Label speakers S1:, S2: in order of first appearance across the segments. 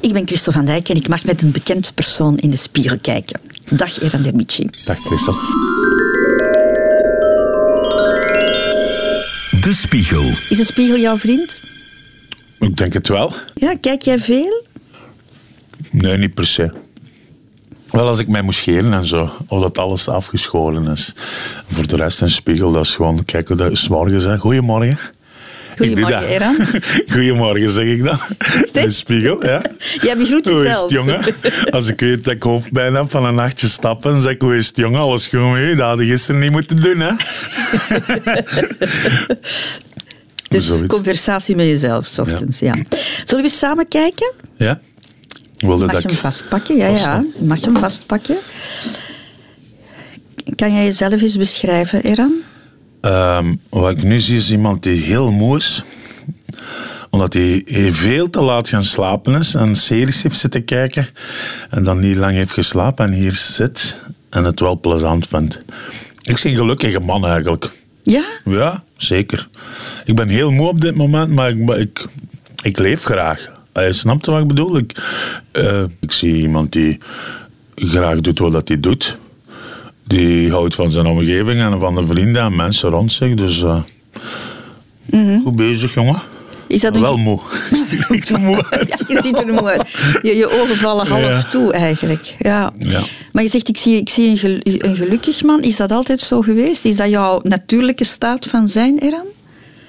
S1: Ik ben Christel van Dijk en ik mag met een bekend persoon in de spiegel kijken. Dag Eran Dermici.
S2: Dag Christel.
S3: De Spiegel.
S1: Is de spiegel jouw vriend?
S2: Ik denk het wel.
S1: Ja, kijk jij veel?
S2: Nee, niet per se. Wel als ik mij moet scheren en zo, of dat alles afgeschoren is. Voor de rest een spiegel, dat is gewoon kijken hoe dat is morgen zeg. Goedemorgen.
S1: Goedemorgen, Eran.
S2: Goedemorgen, zeg ik dan.
S1: dit?
S2: De spiegel, ja.
S1: Jij begroet
S2: Hoe is
S1: jezelf.
S2: het, jongen? Als ik weet dat ik hoofdpijn heb van een nachtje stappen, zeg ik, hoe is het, jongen? Alles goed met u? Dat had je gisteren niet moeten doen, hè?
S1: Dus
S2: Zoiets.
S1: conversatie met jezelf, s ochtends, ja. Zullen we samen kijken?
S2: Ja? Wilde
S1: Mag
S2: dat
S1: je hem vastpakken? Ja, ja. Mag je hem vastpakken? Kan jij jezelf eens beschrijven, Eran?
S2: Ehm, wat ik nu zie is iemand die heel moe is. Omdat hij veel te laat gaan slapen is en series heeft zitten kijken. En dan niet lang heeft geslapen en hier zit en het wel plezant vindt. Ik zie een gelukkige man eigenlijk.
S1: Ja?
S2: Ja, zeker. Ik ben heel moe op dit moment, maar ik, ik, ik leef graag. Je snapt wat ik bedoel? Ik, eh, ik zie iemand die graag doet wat dat hij doet. Die houdt van zijn omgeving en van de vrienden en mensen rond zich. Dus eh, goed bezig, jongen.
S1: Is dat een...
S2: Wel moe. Ik er moe uit.
S1: Ja, je ziet er moe uit. Je, je ogen vallen half
S2: Ja.
S1: toe, eigenlijk. Ja.
S2: Ja.
S1: Maar je zegt, ik zie, ik zie een, gel- een gelukkig man. Is dat altijd zo geweest? Is dat jouw natuurlijke staat van zijn, Eran?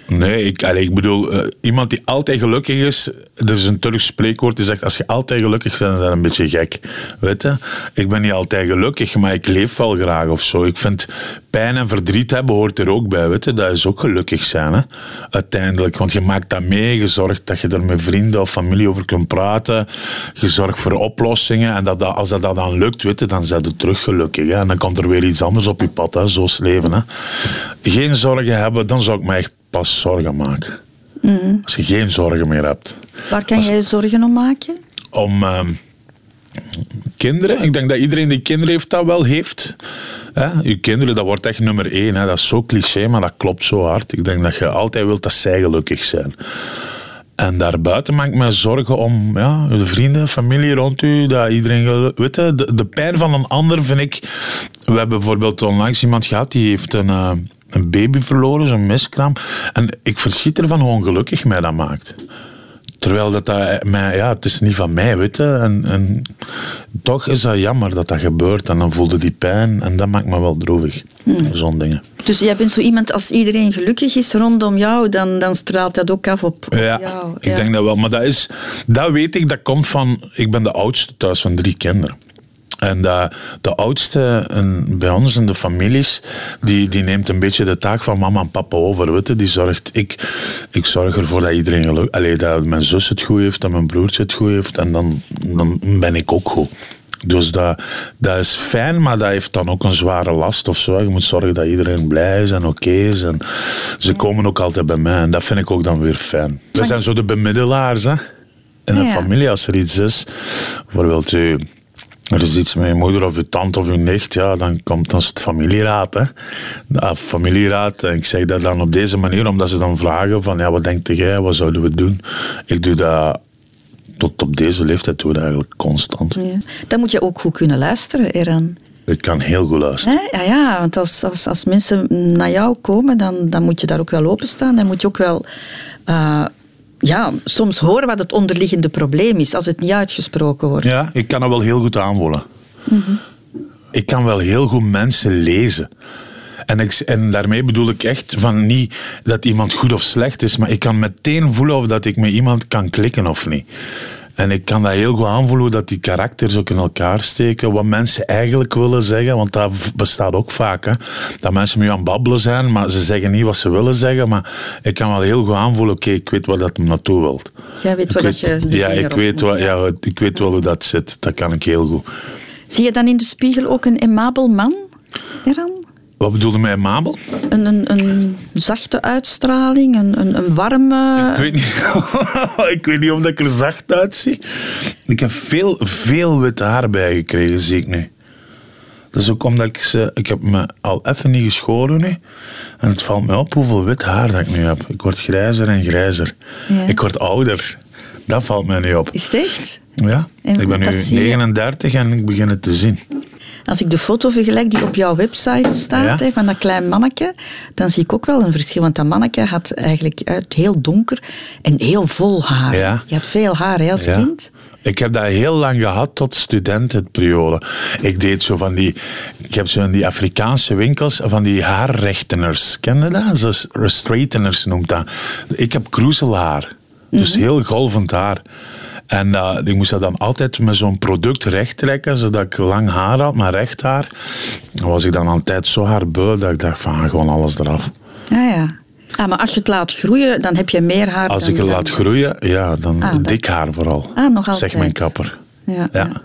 S2: Nee, ik, allee, ik bedoel, eh, iemand die altijd gelukkig is. Er is een Turks spreekwoord die zegt: als je altijd gelukkig bent, dan ben je een beetje gek. Weet je? Ik ben niet altijd gelukkig, maar ik leef wel graag of zo. Ik vind pijn en verdriet hebben hoort er ook bij. Weet je? Dat is ook gelukkig zijn, hè? uiteindelijk. Want je maakt dat mee, je zorgt dat je er met vrienden of familie over kunt praten. Je zorgt voor oplossingen. En dat, als dat, dan lukt, weet je, dan zijn je terug gelukkig. Hè? En dan komt er weer iets anders op je pad. Hè? Zo leven. Hè? Geen zorgen hebben, dan zou ik mij echt pas zorgen maken. Als je geen zorgen meer hebt.
S1: Waar kan jij zorgen om maken?
S2: Om ehm, kinderen, ik denk dat iedereen die kinderen heeft, dat wel heeft. Hè? Je kinderen, dat wordt echt nummer één. Hè? Dat is zo cliché, maar dat klopt zo hard. Ik denk dat je altijd wilt dat zij gelukkig zijn. En daarbuiten maak ik me zorgen om ja, de vrienden, familie rond u, dat iedereen... Weet je, de, de pijn van een ander vind ik... We hebben bijvoorbeeld onlangs iemand gehad, die heeft een, eh, een baby verloren, zo'n miskraam. En ik verschiet ervan hoe ongelukkig mij dat maakt. Terwijl dat, dat mij, ja, het is niet van mij, weet je. En, en toch is dat jammer dat dat gebeurt. En dan voelde die pijn en dat maakt me wel droevig. Zo'n dingen.
S1: Dus jij bent zo iemand, als iedereen gelukkig is rondom jou, dan, dan straalt dat ook af op, op
S2: Ja,
S1: jou.
S2: ik denk dat wel. Maar dat, is, dat weet ik, dat komt van... Ik ben de oudste thuis van drie kinderen. En de, de oudste en bij ons in de families, die, die neemt een beetje de taak van mama en papa over. Weet je? Die zorgt, ik, ik zorg ervoor dat iedereen geluk... Allee, dat mijn zus het goed heeft, dat mijn broertje het goed heeft. En dan, dan ben ik ook goed. Dus dat, dat is fijn, maar dat heeft dan ook een zware last of zo. Je moet zorgen dat iedereen blij is en oké is. En ze komen ook altijd bij mij en dat vind ik ook dan weer fijn. We zijn zo de bemiddelaars hè? in een
S1: Ja.
S2: familie als er iets is. Bijvoorbeeld, u, er is iets met je moeder of je tante of je nicht, ja, dan komt dan het familieraad. Hè? De familieraad, en ik zeg dat dan op deze manier, omdat ze dan vragen van, ja, wat denkt jij, wat zouden we doen? Ik doe dat tot op deze leeftijd doe dat eigenlijk constant.
S1: Ja. Dan moet je ook goed kunnen luisteren, Eran.
S2: Ik kan heel goed luisteren.
S1: Hè? Ja, ja, want als, als, als mensen naar jou komen, dan, dan moet je daar ook wel openstaan. Dan moet je ook wel eh, ja, soms horen wat het onderliggende probleem is, als het niet uitgesproken wordt.
S2: Ja, ik kan dat wel heel goed aanvoelen. Ik kan wel heel goed mensen lezen. En, ik, en daarmee bedoel ik echt van niet dat iemand goed of slecht is, maar ik kan meteen voelen of dat ik met iemand kan klikken of niet. En ik kan dat heel goed aanvoelen hoe dat die karakters ook in elkaar steken. Wat mensen eigenlijk willen zeggen, want dat bestaat ook vaak. Hè? Dat mensen je aan het babbelen zijn, maar ze zeggen niet wat ze willen zeggen. Maar ik kan wel heel goed aanvoelen, oké, ik weet waar dat hem naartoe wilt.
S1: Jij weet waar dat je
S2: ja, ik weet, wat,
S1: ja.
S2: ik weet wel hoe dat zit. Dat kan ik heel goed.
S1: Zie je dan in de spiegel ook een emabel man, Eran?
S2: Wat bedoelde mij Mabel?
S1: Een, een, een zachte uitstraling, een, een, een warme...
S2: Ik weet, niet, ik weet niet of ik er zacht uitzie. Ik heb veel, veel wit haar bijgekregen, zie ik nu. Dat is ook omdat ik ze... Ik heb me al even niet geschoren nu. En het valt me op hoeveel wit haar dat ik nu heb. Ik word grijzer en grijzer.
S1: Ja.
S2: Ik word ouder. Dat valt mij niet op.
S1: Is het echt?
S2: Ja,
S1: En
S2: ik ben nu
S1: dat zie je?
S2: 39 en ik begin het te zien.
S1: Als ik de foto vergelijk die op jouw website staat,
S2: Ja.
S1: van dat klein manneke, dan zie ik ook wel een verschil. Want dat manneke had eigenlijk uit heel donker en heel vol haar.
S2: Ja.
S1: Je had veel haar als
S2: Ja.
S1: kind.
S2: Ik heb dat heel lang gehad tot studentenperiode. Ik deed zo van die... Ik heb zo in die Afrikaanse winkels van die haarrechteners. Ken je dat? Zo straighteners noemt dat. Ik heb kroezelhaar. Dus heel golvend haar. En eh, ik moest dat dan altijd met zo'n product recht trekken, zodat ik lang haar had, maar recht haar. Dan was ik dan altijd zo haarbeu dat ik dacht van, ah, gewoon alles eraf.
S1: Ja, ja. Ah, maar als je het laat groeien, dan heb je meer haar
S2: Als
S1: dan,
S2: ik het
S1: dan-
S2: laat groeien, ja, dan
S1: Ah, dat-
S2: dik haar vooral.
S1: Ah, nog altijd.
S2: mijn kapper.
S1: Ja, ja.
S2: Ja.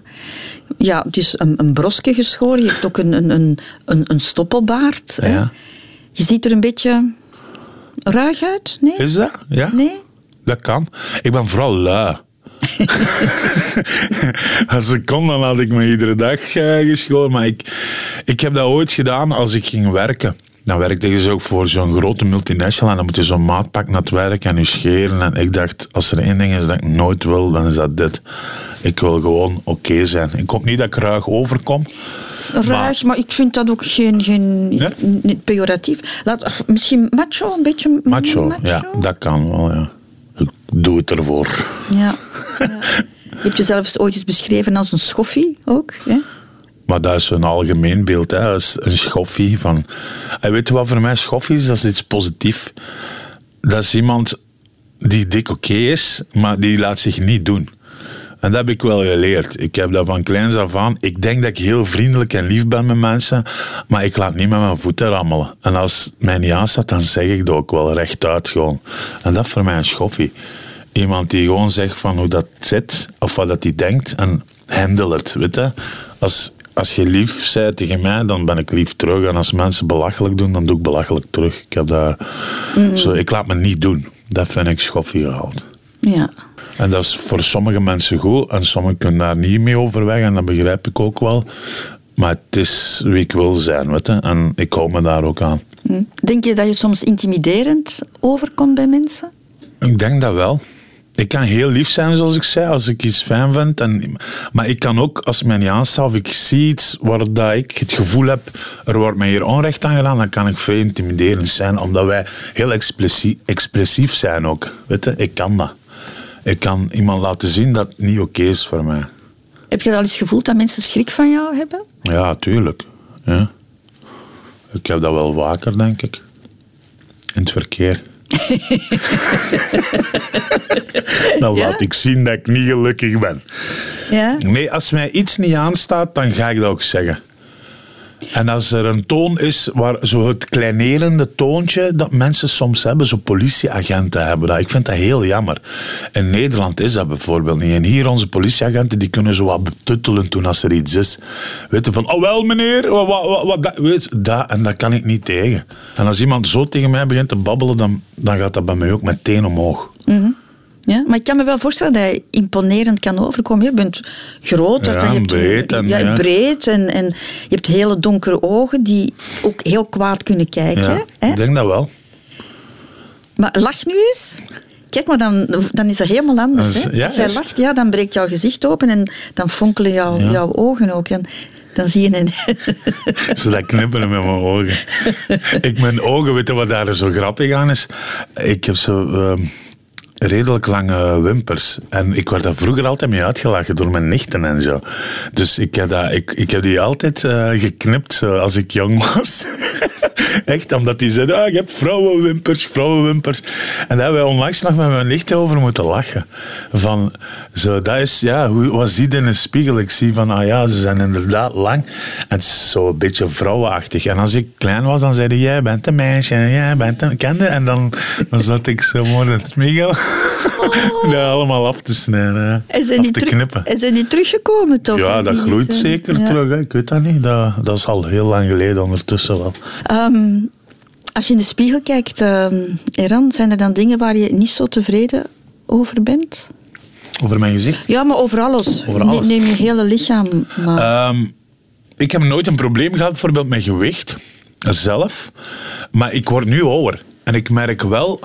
S1: ja. het is een, een brosje geschoren. Je hebt ook een, een, een, een, een stoppelbaard. Hè?
S2: Ja.
S1: Je ziet er een beetje ruig uit, nee?
S2: Is dat? Ja?
S1: Nee?
S2: Dat kan. Ik ben vooral lui. als ik kon, dan had ik me iedere dag eh, geschoren. Maar ik, ik heb dat ooit gedaan als ik ging werken. Dan werkte je dus ook voor zo'n grote multinational en dan moet je zo'n maatpak naar het werk en je scheren. En ik dacht, als er één ding is dat ik nooit wil, dan is dat dit. Ik wil gewoon oké zijn. Ik hoop niet dat ik ruig overkom.
S1: Ruig, maar, ik vind dat ook geen, geen
S2: Nee?
S1: niet pejoratief. Laat, misschien macho, een beetje
S2: Macho, ja, dat kan wel, ja. Doe het ervoor.
S1: Ja, ja. Je hebt jezelf ooit eens beschreven als een schoffie ook. Hè?
S2: Maar dat is een algemeen beeld, hè. Dat is een schoffie van... En weet je wat voor mij schoffie is? Dat is iets positiefs. Dat is iemand die dik oké is, maar die laat zich niet doen. En dat heb ik wel geleerd. Ik heb dat van kleins af aan. Ik denk dat ik heel vriendelijk en lief ben met mensen, maar ik laat niet met mijn voeten rammelen. En als het mij niet aanstaat, dan zeg ik dat ook wel rechtuit gewoon. En dat is voor mij een schoffie. Iemand die gewoon zegt van hoe dat zit, of wat dat hij denkt, en handle het, weet je. Als, als je lief bent tegen mij, dan ben ik lief terug. En als mensen belachelijk doen, dan doe ik belachelijk terug. Ik, heb daar, zo, ik laat me niet doen. Dat vind ik schoffie gehaald.
S1: Ja.
S2: En dat is voor sommige mensen goed en sommigen kunnen daar niet mee overweg en dat begrijp ik ook wel. Maar het is wie ik wil zijn, weet je. En ik hou me daar ook aan.
S1: Hm. Denk je dat je soms intimiderend overkomt bij mensen?
S2: Ik denk dat wel. Ik kan heel lief zijn, zoals ik zei, als ik iets fijn vind. En, maar ik kan ook, als het mij niet aanstaat of ik zie iets waar dat ik het gevoel heb, er wordt mij hier onrecht aan gedaan, dan kan ik vrij intimiderend zijn, omdat wij heel expressie- expressief zijn ook. Weet je, ik kan dat. Ik kan iemand laten zien dat het niet oké is voor mij.
S1: Heb je al eens gevoeld dat mensen schrik van jou hebben?
S2: Ja, tuurlijk. Ja. Ik heb dat wel vaker, denk ik. In het verkeer. Dan
S1: Ja?
S2: laat ik zien dat ik niet gelukkig ben.
S1: Ja.
S2: Nee, als mij iets niet aanstaat, dan ga ik dat ook zeggen. En als er een toon is, waar zo het kleinerende toontje dat mensen soms hebben, zo politieagenten hebben dat. Ik vind dat heel jammer. In Nederland is dat bijvoorbeeld niet. En hier onze politieagenten, die kunnen zo wat betuttelen toen als er iets is. Weten van, oh wel meneer, wat, wat, wat, dat, weet, dat, en dat kan ik niet tegen. En als iemand zo tegen mij begint te babbelen, dan, dan gaat dat bij mij ook meteen omhoog.
S1: Ja, maar ik kan me wel voorstellen dat je imponerend kan overkomen. Je bent groot,
S2: Ja,
S1: je hebt,
S2: breed en-
S1: ja,
S2: ja.
S1: breed en, en je hebt hele donkere ogen die ook heel kwaad kunnen kijken. Hè?
S2: ik denk dat wel.
S1: Maar lach nu eens. Kijk, maar dan, dan is dat helemaal anders.
S2: Is-
S1: hè?
S2: ja,
S1: Als jij lacht, ja, dan breekt jouw gezicht open en dan fonkelen jouw, jouw ogen ook. En dan zie je een...
S2: Zo dat knipperen met mijn ogen. ik, mijn ogen, weet je wat daar zo grappig aan is? Ik heb zo ehm, redelijk lange wimpers. En ik werd daar vroeger altijd mee uitgelachen door mijn nichten en zo. Dus ik heb, dat, ik, ik heb die altijd eh, geknipt als ik jong was. Echt, omdat die zeiden, ah, je hebt vrouwenwimpers, vrouwenwimpers. En daar hebben wij onlangs nog met mijn nichten over moeten lachen. Van, zo, dat is, ja, hoe wat zie je in een spiegel? Ik zie van, ah ja, ze zijn inderdaad lang. Het is zo een beetje vrouwenachtig. En als ik klein was, dan zeiden jij bent een meisje, jij bent een kende. En dan, dan zat ik zo mooi in de spiegel. dat allemaal af te snijden, hè.
S1: En zijn,
S2: af
S1: die
S2: te knippen.
S1: en zijn die teruggekomen toch?
S2: Ja, dat
S1: Die-
S2: groeit
S1: die-
S2: zeker
S1: ja.
S2: terug. Hè. Ik weet dat niet. Dat, dat is al heel lang geleden ondertussen wel.
S1: Ehm, als je in de spiegel kijkt, ehm Eran, zijn er dan dingen waar je niet zo tevreden over bent?
S2: Over mijn gezicht?
S1: Ja, maar over alles.
S2: Over alles.
S1: Ne- Neem je hele lichaam maar.
S2: Ehm, ik heb nooit een probleem gehad, bijvoorbeeld met gewicht zelf. Maar ik word nu ouder. En ik merk wel,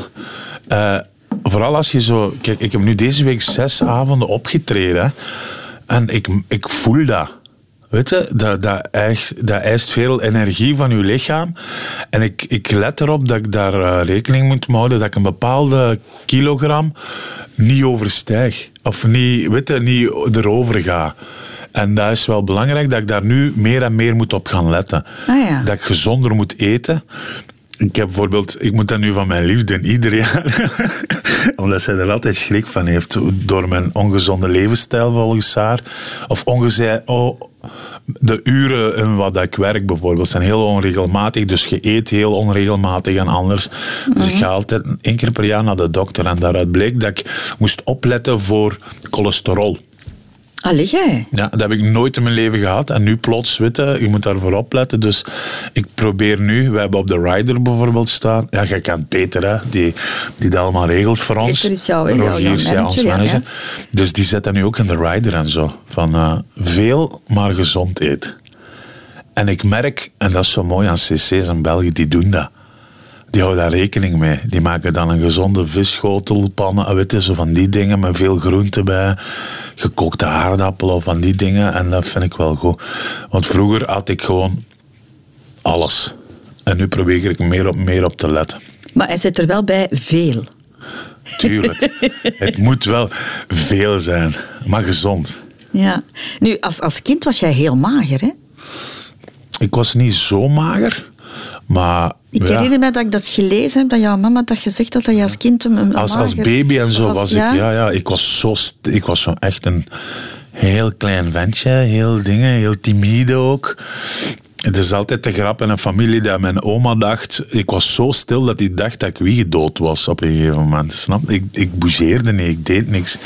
S2: eh, vooral als je zo... Kijk, ik heb nu deze week zes avonden opgetreden. hè. En ik, ik voel dat. Weet je, dat, dat, eist, dat eist veel energie van je lichaam. En ik, ik let erop dat ik daar eh, rekening moet houden dat ik een bepaalde kilogram niet overstijg. Of niet, weet je, niet erover ga. En dat is wel belangrijk dat ik daar nu meer en meer moet op gaan letten.
S1: Ah ja.
S2: Dat ik gezonder moet eten. Ik heb bijvoorbeeld, ik moet dat nu van mijn lief doen, ieder jaar. Omdat zij er altijd schrik van heeft. Door mijn ongezonde levensstijl volgens haar. Of ongezij, oh, de uren in wat ik werk bijvoorbeeld zijn heel onregelmatig. Dus je eet heel onregelmatig en anders. Dus ik ga altijd één keer per jaar naar de dokter. En daaruit bleek dat ik moest opletten voor cholesterol.
S1: Allee, jij.
S2: Ja, dat heb ik nooit in mijn leven gehad. En nu plots, weet je, moet daarvoor opletten. Dus ik probeer nu, we hebben op de rider bijvoorbeeld staan. Ja, jij kent Peter, hè, die, die dat allemaal regelt voor ons.
S1: Peter is jouw- jouw- jouw
S2: ja, ons
S1: manager, ja.
S2: Dus die zet dat nu ook in de rider en zo. Van eh, veel, maar gezond eten. En ik merk, en dat is zo mooi aan cc's in België, die doen dat. Die houden daar rekening mee. Die maken dan een gezonde visschotel, pannen, eh, weet je, zo van die dingen met veel groente bij. Gekookte aardappelen of van die dingen. En dat vind ik wel goed. Want vroeger had ik gewoon alles. En nu probeer ik meer op, meer op te letten.
S1: Maar hij zit er wel bij veel.
S2: Tuurlijk. het moet wel veel zijn, maar gezond.
S1: Ja. Nu, als, als kind was jij heel mager, hè?
S2: Ik was niet zo mager, maar...
S1: Ik
S2: ja.
S1: herinner me dat ik dat gelezen heb, dat jouw mama dat gezegd had, dat je als kind een, een
S2: Als, baby en zo was ik, ja, ja, ik was zo, ik was zo echt een heel klein ventje, heel dingen, heel timide ook. Het is altijd te grap in een familie dat mijn oma dacht, ik was zo stil dat hij dacht dat ik wie dood was op een gegeven moment. Snap? Ik, ik bougeerde niet, ik deed niks.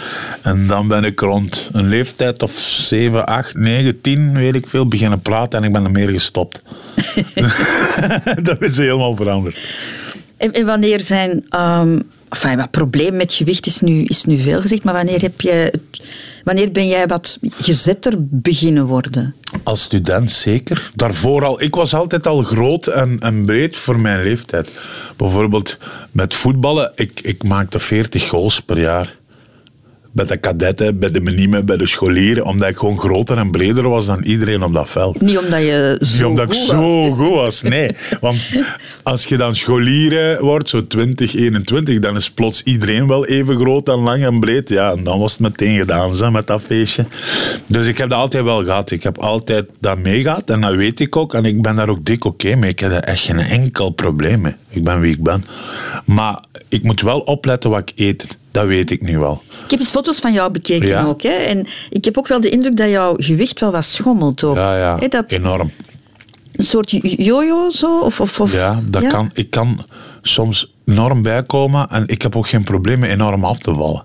S2: En dan ben ik rond een leeftijd of 7, 8, 9, 10, weet ik veel, beginnen praten en ik ben er meer gestopt. dat is helemaal veranderd.
S1: En, en wanneer zijn... ehm enfin, wat probleem met gewicht is nu, is nu veel gezegd, maar wanneer, heb je, wanneer ben jij wat gezetter beginnen worden?
S2: Als student zeker. Daarvoor al. Ik was altijd al groot en, en breed voor mijn leeftijd. Bijvoorbeeld met voetballen. Ik, ik maakte 40 goals per jaar. Bij de kadetten, bij de menimen, bij de scholieren. Omdat ik gewoon groter en breder was dan iedereen op dat veld.
S1: Niet omdat je zo
S2: Niet omdat ik
S1: goed
S2: zo
S1: was.
S2: goed was, nee. Want als je dan scholieren wordt, zo 20, 21, dan is plots iedereen wel even groot en lang en breed. Ja, en dan was het meteen gedaan zo, met dat feestje. Dus ik heb dat altijd wel gehad. Ik heb altijd dat meegehad en dat weet ik ook. En ik ben daar ook dik oké mee. Ik heb daar echt geen enkel probleem mee. Ik ben wie ik ben. Maar ik moet wel opletten wat ik eet. Dat weet ik nu wel.
S1: Ik heb eens foto's van jou bekeken
S2: Ja.
S1: ook. Hè? En ik heb ook wel de indruk dat jouw gewicht wel wat schommelt ook.
S2: Ja, ja,
S1: dat
S2: enorm.
S1: een soort jo- jojo zo? Of, of, of,
S2: Ja, dat Kan, ik kan soms enorm bijkomen en ik heb ook geen probleem met enorm af te vallen.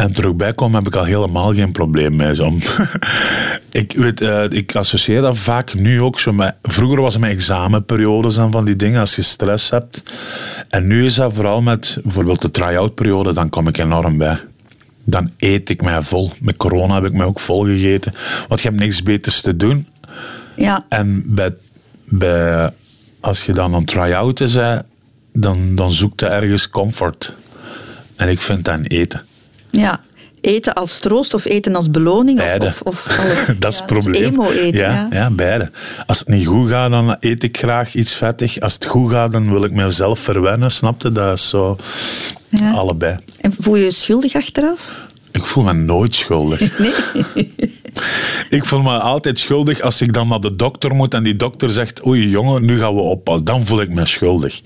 S2: En terug bijkomen heb ik al helemaal geen probleem mee. Zo. ik, weet, eh, ik associeer dat vaak nu ook zo met... Vroeger was het met examenperiodes en van die dingen, als je stress hebt. En nu is dat vooral met bijvoorbeeld de try-out periode, dan kom ik enorm bij. Dan eet ik mij vol. Met corona heb ik mij ook vol gegeten. Want je hebt niks beters te doen.
S1: Ja.
S2: En bij, bij, als je dan een try-out is, dan, dan zoekt je ergens comfort. En ik vind dat eten.
S1: Ja. Eten als troost of eten als beloning?
S2: Beide.
S1: Of, of, of alle-
S2: dat is
S1: ja,
S2: het probleem.
S1: emo-eten, ja.
S2: ja, ja, beide. Als het niet goed gaat, dan eet ik graag iets vettig. Als het goed gaat, dan wil ik mezelf verwennen. Snap je? Dat is zo
S1: Ja.
S2: allebei.
S1: En voel je je schuldig achteraf?
S2: Ik voel me nooit schuldig.
S1: Nee?
S2: Ik voel me altijd schuldig als ik dan naar de dokter moet en die dokter zegt: Oei jongen, nu gaan we oppassen. Dan voel ik me schuldig.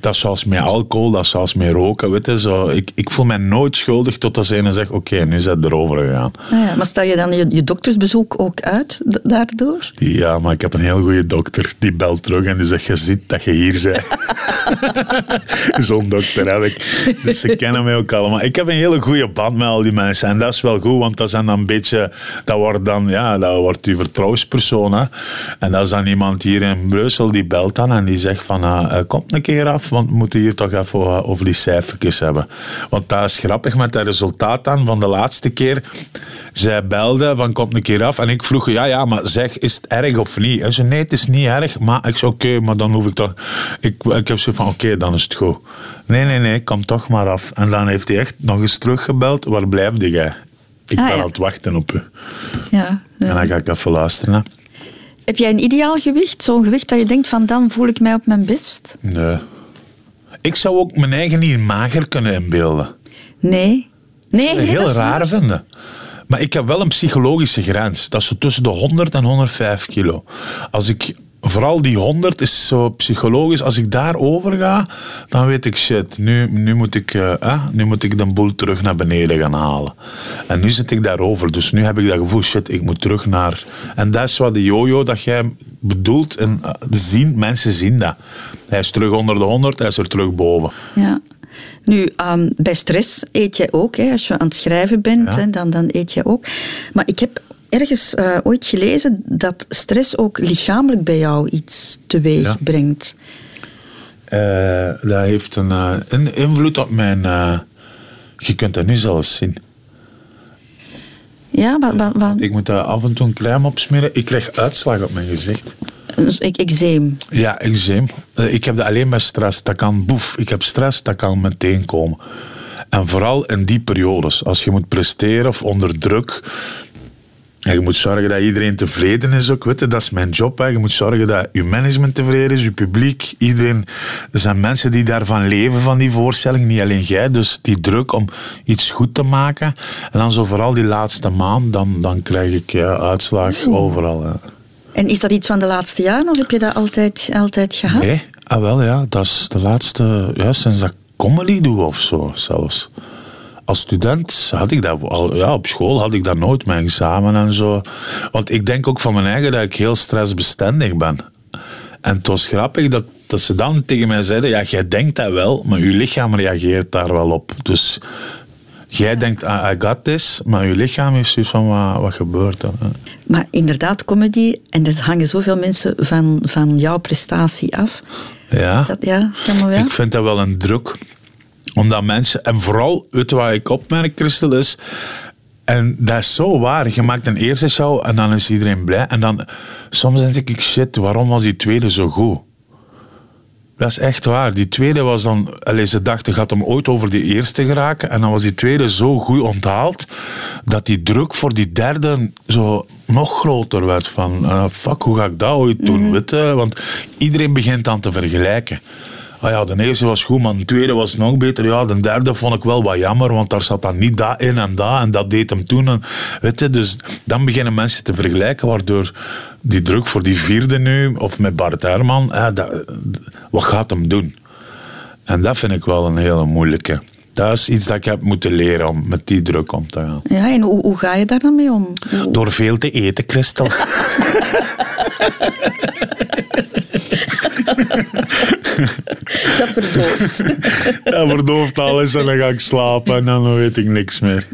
S2: Dat is zoals met alcohol, dat is zoals met roken. Weet je, zo. Ik, ik voel me nooit schuldig totdat ze ene zegt: Oké, nu is het erover gegaan.
S1: Ah ja, maar stel je dan je, je doktersbezoek ook uit daardoor?
S2: Ja, maar ik heb een heel goede dokter. Die belt terug en die zegt: Je ziet dat je hier bent. Zo'n dokter heb ik. Dus ze kennen mij ook allemaal. Ik heb een hele goede band met al die mensen. En dat is wel goed, want dat zijn dan een beetje. Dat wordt dan, ja, dat wordt uw vertrouwenspersoon. Hè. En dat is dan iemand hier in Brussel die belt dan en die zegt van, uh, kom een keer af, want we moeten hier toch even uh, over die cijfertjes hebben. Want dat is grappig met het resultaat dan van de laatste keer. Zij belde van, kom een keer af. En ik vroeg, ja, ja, maar zeg, is het erg of niet? Hij zei, nee, het is niet erg. Maar ik zei, oké, maar dan hoef ik toch... Ik, ik heb zo van, oké, dan is het goed. Nee, nee, nee, kom toch maar af. En dan heeft hij echt nog eens teruggebeld. Waar blijfde jij? Ik
S1: Ah,
S2: ben
S1: ja.
S2: aan het wachten op u.
S1: Ja, ja.
S2: En dan ga ik even luisteren.
S1: Heb jij een ideaal gewicht? Zo'n gewicht dat je denkt van dan voel ik mij op mijn best?
S2: Nee. Ik zou ook mijn eigen niet mager kunnen inbeelden.
S1: Nee. Nee, nee
S2: heel raar vinden. Maar ik heb wel een psychologische grens. Dat is tussen de 100 en 105 kilo. Als ik, vooral die 100 is zo psychologisch. Als ik daarover ga, dan weet ik shit. Nu, nu, moet ik, eh, nu moet ik de boel terug naar beneden gaan halen. En nu zit ik daarover. Dus nu heb ik dat gevoel, shit, ik moet terug naar. En dat is wat de jojo dat jij bedoelt. En eh, zien, mensen zien dat. Hij is terug onder de 100, hij is er terug boven.
S1: Ja. Nu, ehm, bij stress eet jij ook. Hè. Als je aan het schrijven bent,
S2: Ja.
S1: hè, dan, dan eet jij ook. Maar ik heb ergens eh, ooit gelezen dat stress ook lichamelijk bij jou iets teweeg
S2: Ja.
S1: brengt.
S2: Eh, dat heeft een, eh, een invloed op mijn. je kunt dat nu zelfs zien.
S1: Ja, wat, wat,
S2: Ik moet daar af en toe een crème op smeren. Ik krijg uitslag op mijn gezicht.
S1: dus ik, eczeem.
S2: Ja, eczeem. Ik heb dat alleen bij stress. Dat kan boef. Ik heb stress, dat kan meteen komen. En vooral in die periodes. Als je moet presteren of onder druk. En je moet zorgen dat iedereen tevreden is ook. Weet je, dat is mijn job. Hè. Je moet zorgen dat je management tevreden is, je publiek, iedereen. Er zijn mensen die daarvan leven, van die voorstelling. Niet alleen jij. Dus die druk om iets goed te maken. En dan zo vooral die laatste maand, dan, dan krijg ik ja, uitslag overal. hè.
S1: En is dat iets van de laatste jaren of heb je dat altijd, altijd gehad?
S2: Nee, ah, wel ja, dat is de laatste, ja, sinds dat ik comedy doe of zo zelfs. Als student had ik dat al, ja, op school had ik dat nooit, mijn examen en zo. Want ik denk ook van mijn eigen dat ik heel stressbestendig ben. En het was grappig dat, dat ze dan tegen mij zeiden, ja, jij denkt dat wel, maar je lichaam reageert daar wel op. Dus jij denkt, ah, I got this, maar je lichaam is zoiets van, wat, wat gebeurt er?
S1: Maar inderdaad, comedy, en er hangen zoveel mensen van, van jouw prestatie af.
S2: Ja.
S1: Dat, ja, wel.
S2: Ik vind dat wel een druk. Omdat mensen, en vooral, weet wat ik opmerk, Christel, is. En dat is zo waar. Je maakt een eerste show en dan is iedereen blij. En dan, soms denk ik, shit, waarom was die tweede zo goed? Dat is echt waar. Die tweede was dan... Allee, ze dachten, gaat hem ooit over die eerste geraken? En dan was die tweede zo goed onthaald, dat die druk voor die derde zo nog groter werd. Van, eh, fuck, hoe ga ik dat ooit doen? weet je? Want iedereen begint dan te vergelijken. Ah ja, de eerste was goed, maar de tweede was nog beter. Ja, de derde vond ik wel wat jammer, want daar zat dan niet dat in en dat. En dat deed hem toen. En, weet je, dus dan beginnen mensen te vergelijken, waardoor die druk voor die vierde nu, of met Bart Herman, eh, dat, wat gaat hem doen? En dat vind ik wel een hele moeilijke. Dat is iets dat ik heb moeten leren om met die druk om te gaan.
S1: Ja, en hoe, hoe ga je daar dan mee om? Hoe-
S2: Door veel te eten, Christel.
S1: Dat verdooft.
S2: Dat verdooft alles en dan ga ik slapen en dan weet ik niks meer.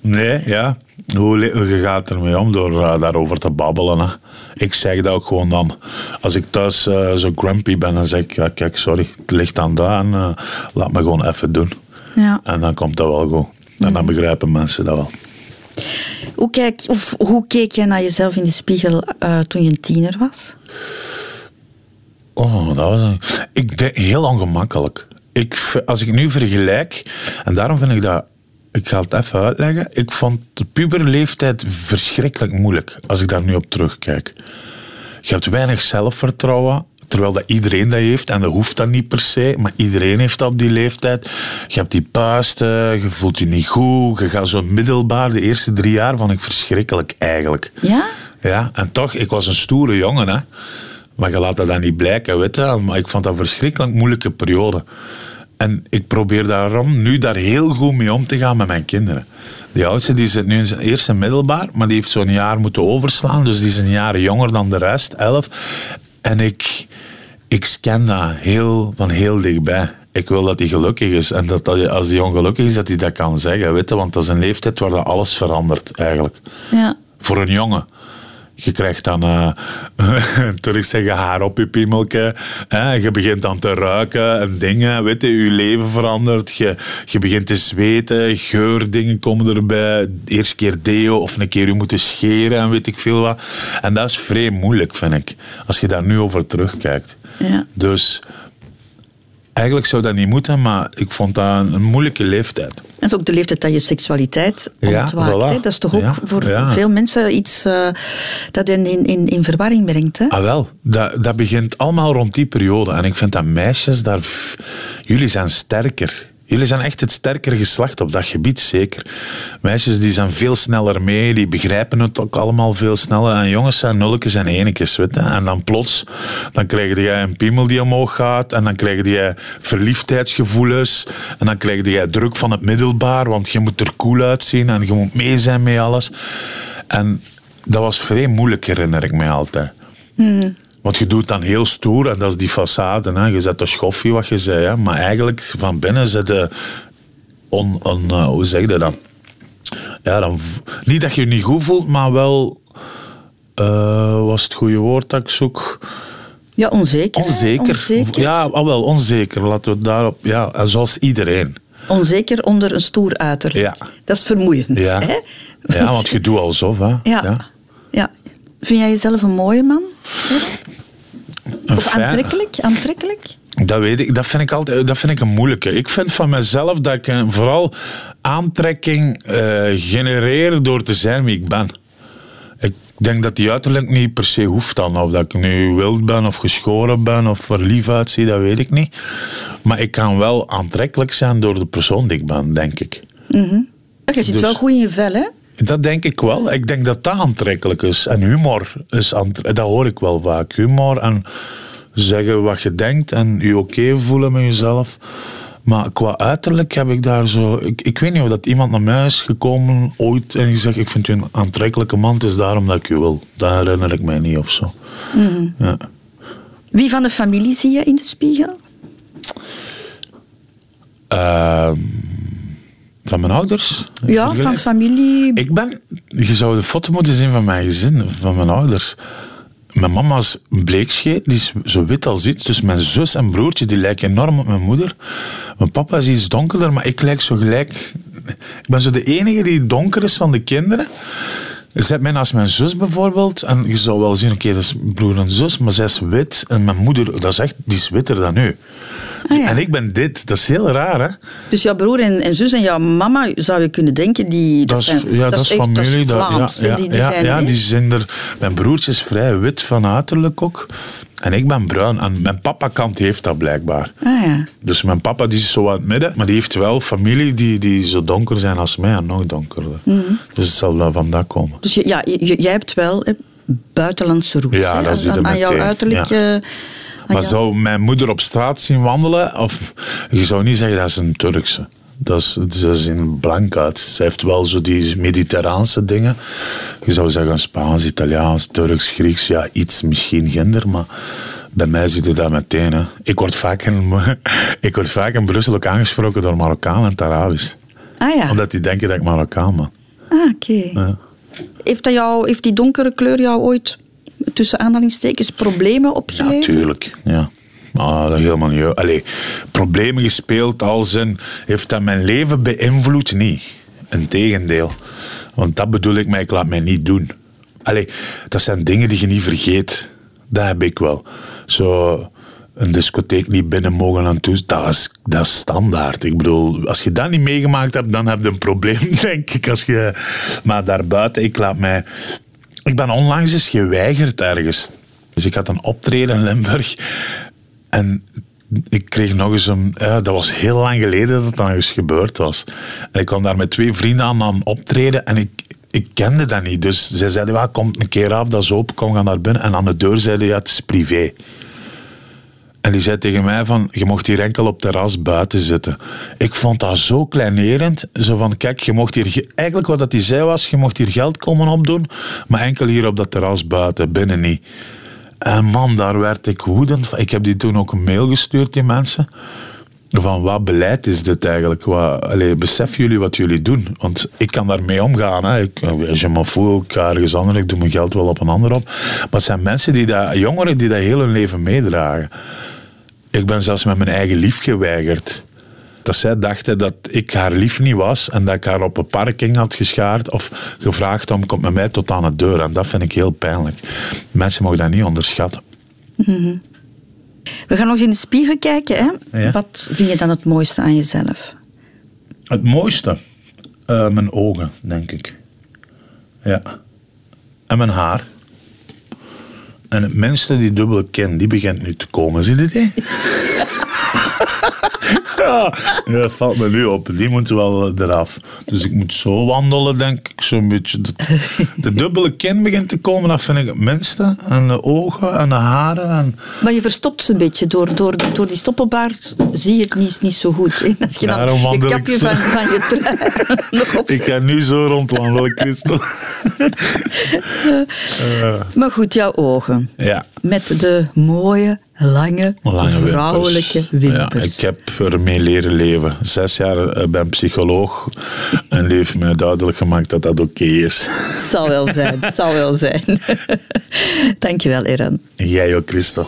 S2: Nee, ja. Hoe, je gaat ermee om door eh, daarover te babbelen? Hè? Ik zeg dat ook gewoon dan. Als ik thuis eh, zo grumpy ben, dan zeg ik, ja, kijk, sorry, het ligt aan en eh, laat me gewoon even doen.
S1: ja.
S2: En dan komt dat wel goed. En dan begrijpen mensen dat wel.
S1: Hoe, kijk, of, hoe keek jij naar jezelf in de spiegel toen je een tiener was?
S2: Oh, dat was een... Ik denk heel ongemakkelijk. Ik, als ik nu vergelijk, en daarom vind ik dat... Ik ga het even uitleggen. Ik vond de puberleeftijd verschrikkelijk moeilijk, als ik daar nu op terugkijk. Je hebt weinig zelfvertrouwen, terwijl dat iedereen dat heeft. En dat hoeft dat niet per se, maar iedereen heeft dat op die leeftijd. Je hebt die puisten, je voelt je niet goed. Je gaat zo middelbaar, de eerste drie jaar vond ik verschrikkelijk eigenlijk.
S1: Ja?
S2: Ja, en toch, ik was een stoere jongen, hè. Maar je laat dat dan niet blijken, weet je. Maar ik vond dat een verschrikkelijk moeilijke periode. En ik probeer daarom nu daar heel goed mee om te gaan met mijn kinderen. Die oudste die zit nu in zijn eerste middelbaar, maar die heeft zo'n jaar moeten overslaan. Dus die is een jaar jonger dan de rest, elf. En ik, ik scan dat heel, van heel dichtbij. Ik wil dat hij gelukkig is. En dat, dat als hij ongelukkig is, dat hij dat kan zeggen. Weet je? Want dat is een leeftijd waar dat alles verandert, eigenlijk
S1: Ja.
S2: voor een jongen. Je krijgt dan, uh, terug zeggen, haar op je piemelke. Hè? Je begint dan te ruiken en dingen. Weet je, je leven verandert. Je, je begint te zweten. Geurdingen komen erbij. De eerste keer deo of een keer je moeten scheren en weet ik veel wat. En dat is vrij moeilijk, vind ik. Als je daar nu over terugkijkt.
S1: Ja.
S2: Dus eigenlijk zou dat niet moeten, maar ik vond dat een moeilijke leeftijd.
S1: Dat is ook de leeftijd dat je seksualiteit
S2: Ja,
S1: ontwaakt.
S2: voilà.
S1: hè. Dat is toch ook
S2: Ja,
S1: voor
S2: ja.
S1: veel mensen iets eh, dat in, in, in verwarring brengt. Hè?
S2: Ah wel, dat, dat begint allemaal rond die periode. En ik vind dat meisjes daar... Jullie zijn sterker. Jullie zijn echt het sterkere geslacht op dat gebied, zeker. Meisjes die zijn veel sneller mee, die begrijpen het ook allemaal veel sneller. En jongens zijn nulletjes en enetjes, weet je. En dan plots, dan krijg je een piemel die omhoog gaat. En dan krijg je verliefdheidsgevoelens. En dan krijg je druk van het middelbaar, want je moet er cool uitzien. En je moet mee zijn met alles. En dat was vrij moeilijk, herinner ik mij altijd. Want je doet dan heel stoer, en dat is die façade. Hè. Je zet de schoffie, wat je zei. Hè. Maar eigenlijk, van binnen zit je... On, on, eh, hoe zeg je dat? Ja, dan, niet dat je je niet goed voelt, maar wel... eh was het goede woord dat ik zoek?
S1: Ja, onzeker.
S2: Onzeker.
S1: Onzeker.
S2: Ja, al wel, onzeker. Laten we daarop... Ja, zoals iedereen.
S1: Onzeker onder een stoer uiterlijk.
S2: Ja.
S1: Dat is vermoeiend.
S2: Ja,
S1: Hè?
S2: ja want je doet alsof. Hè.
S1: Ja. ja. Vind jij jezelf een mooie man? Of aantrekkelijk? Aantrekkelijk?
S2: Dat weet ik. Dat vind ik altijd. Dat vind ik een moeilijke. Ik vind van mezelf dat ik eh, vooral aantrekking eh, genereer door te zijn wie ik ben. Ik denk dat die uiterlijk niet per se hoeft dan. Of dat ik nu wild ben of geschoren ben of er lief uitzie, dat weet ik niet. Maar ik kan wel aantrekkelijk zijn door de persoon die ik ben, denk ik.
S1: Ja, je zit
S2: Dus-
S1: wel goed in je vel, hè?
S2: Dat denk ik wel. Ik denk dat dat aantrekkelijk is. En humor is aantrekkelijk. Dat hoor ik wel vaak. Humor en zeggen wat je denkt en je oké voelen met jezelf. Maar qua uiterlijk heb ik daar zo... Ik, ik weet niet of dat iemand naar mij is gekomen ooit en gezegd ik vind u een aantrekkelijke man, het is daarom dat ik u wil. Dat herinner ik mij niet of zo. Ja.
S1: Wie van de familie zie je in de spiegel?
S2: Van mijn ouders?
S1: Ja, van familie.
S2: Ik ben... Je zou de foto moeten zien van mijn gezin, van mijn ouders. Mijn mama is bleekscheet, die is zo wit als iets. Dus mijn zus en broertje, die lijken enorm op mijn moeder. Mijn papa is iets donkerder, maar ik lijk zo gelijk... Ik ben zo de enige die donker is van de kinderen. Zet mij naast mijn zus bijvoorbeeld. En je zou wel zien, oké, dat is broer en zus, maar zij is wit. En mijn moeder, dat is echt, die is witter dan u.
S1: Ah, ja.
S2: En ik ben dit. Dat is heel raar, hè?
S1: Dus jouw broer en, en zus en jouw mama, zou je kunnen denken, die,
S2: Dat
S1: zijn,
S2: ja, dat is familie.
S1: Dat Vlaams,
S2: ja, ja,
S1: die, die
S2: ja,
S1: zijn,
S2: ja, die zijn er. Mijn broertje is vrij wit van uiterlijk ook. En ik ben bruin. En mijn papa-kant heeft dat blijkbaar.
S1: Ah ja.
S2: Dus mijn papa die is zo aan het midden. Maar die heeft wel familie die, die zo donker zijn als mij. En nog donkerder.
S1: Mhm.
S2: Dus het zal daar vandaan komen.
S1: Dus je, ja, je- jij hebt wel buitenlandse roots.
S2: Ja,
S1: hè,
S2: dat
S1: aan, aan, aan jouw uiterlijk.
S2: ja. Maar zou mijn moeder op straat zien wandelen? Of je zou niet zeggen dat is een Turkse. Dat is, ze zien blank uit. Ze heeft wel zo die mediterraanse dingen. Je zou zeggen Spaans, Italiaans, Turks, Grieks. Ja, iets misschien ginder, maar bij mij zit je dat meteen. Hè. Ik, word vaak in, ik word vaak in Brussel ook aangesproken door Marokkaan en het Arabisch.
S1: Ah ja,
S2: Omdat die denken dat ik Marokkaan ben.
S1: ah, oké.
S2: Ja.
S1: Heeft, dat jou, heeft die donkere kleur jou ooit, tussen aanhalingstekens, problemen opgeleverd?
S2: Natuurlijk, ja. Ah, dat helemaal niet. Allee, problemen gespeeld als in... Heeft dat mijn leven beïnvloed? Niet. Integendeel. Want dat bedoel ik, maar ik laat mij niet doen. Allee, dat zijn dingen die je niet vergeet. Dat heb ik wel. Zo een discotheek niet binnen mogen aan toe, dat is, dat is standaard. Ik bedoel, als je dat niet meegemaakt hebt, dan heb je een probleem, denk ik. Als je, maar daarbuiten, ik laat mij... Ik ben onlangs eens geweigerd ergens. Dus ik had een optreden in Limburg. En ik kreeg nog eens een... Dat was heel lang geleden dat het dan eens gebeurd was. En ik kwam daar met twee vrienden aan aan optreden. En ik, ik kende dat niet. Dus zij zeiden, kom een keer af, dat is open, kom gaan naar binnen. En aan de deur zeiden, ja, het is privé. En die zei tegen mij van, je mocht hier enkel op terras buiten zitten. Ik vond dat zo kleinerend. Zo van, kijk, je mocht hier... ge- Eigenlijk wat dat hij zei was, je mocht hier geld komen opdoen, maar enkel hier op dat terras buiten, binnen niet. En man, daar werd ik woedend van. Ik heb die toen ook een mail gestuurd, die mensen. Van wat beleid is dit eigenlijk? Wat, allee, beseffen jullie wat jullie doen? Want ik kan daarmee omgaan. Hè. Ik, als je me voelt, ik ga ergens anders, ik doe mijn geld wel op een ander op. Maar het zijn mensen, die dat, jongeren die dat heel hun leven meedragen. Ik ben zelfs met mijn eigen lief geweigerd. Dat zij dachten dat ik haar lief niet was en dat ik haar op een parking had geschaard of gevraagd om komt met mij tot aan de deur. En dat vind ik heel pijnlijk. Mensen mogen dat niet onderschatten.
S1: We gaan nog eens in de spiegel kijken. Hè?
S2: Ja.
S1: Wat vind je dan het mooiste aan jezelf?
S2: Het mooiste? Eh, mijn ogen, denk ik. Ja. En mijn haar. En het minste, die dubbele kin, die begint nu te komen. Zie je dit? ja, dat valt me nu op. Die moet wel eraf. Dus ik moet zo wandelen, denk ik. Zo'n beetje. De, de dubbele kin begint te komen, dat vind ik het minste. En de ogen en de haren. En
S1: Maar je verstopt ze een beetje. Door, door, door die stoppelbaard zie je het niet, niet zo goed. hè. Als je dan
S2: Daarom
S1: kapje van, van je trui nog op
S2: ik ga nu zo rondwandelen, Christel.
S1: Maar goed, jouw ogen.
S2: ja.
S1: Met de mooie, lange, vrouwelijke wimpers.
S2: Ja, ik heb ermee leren leven. Zes jaar eh, ben psycholoog en heeft mij duidelijk gemaakt dat dat oké is.
S1: Het zal wel zijn, het zal wel zijn. Dankjewel, Eran.
S2: Jij ook, Christel.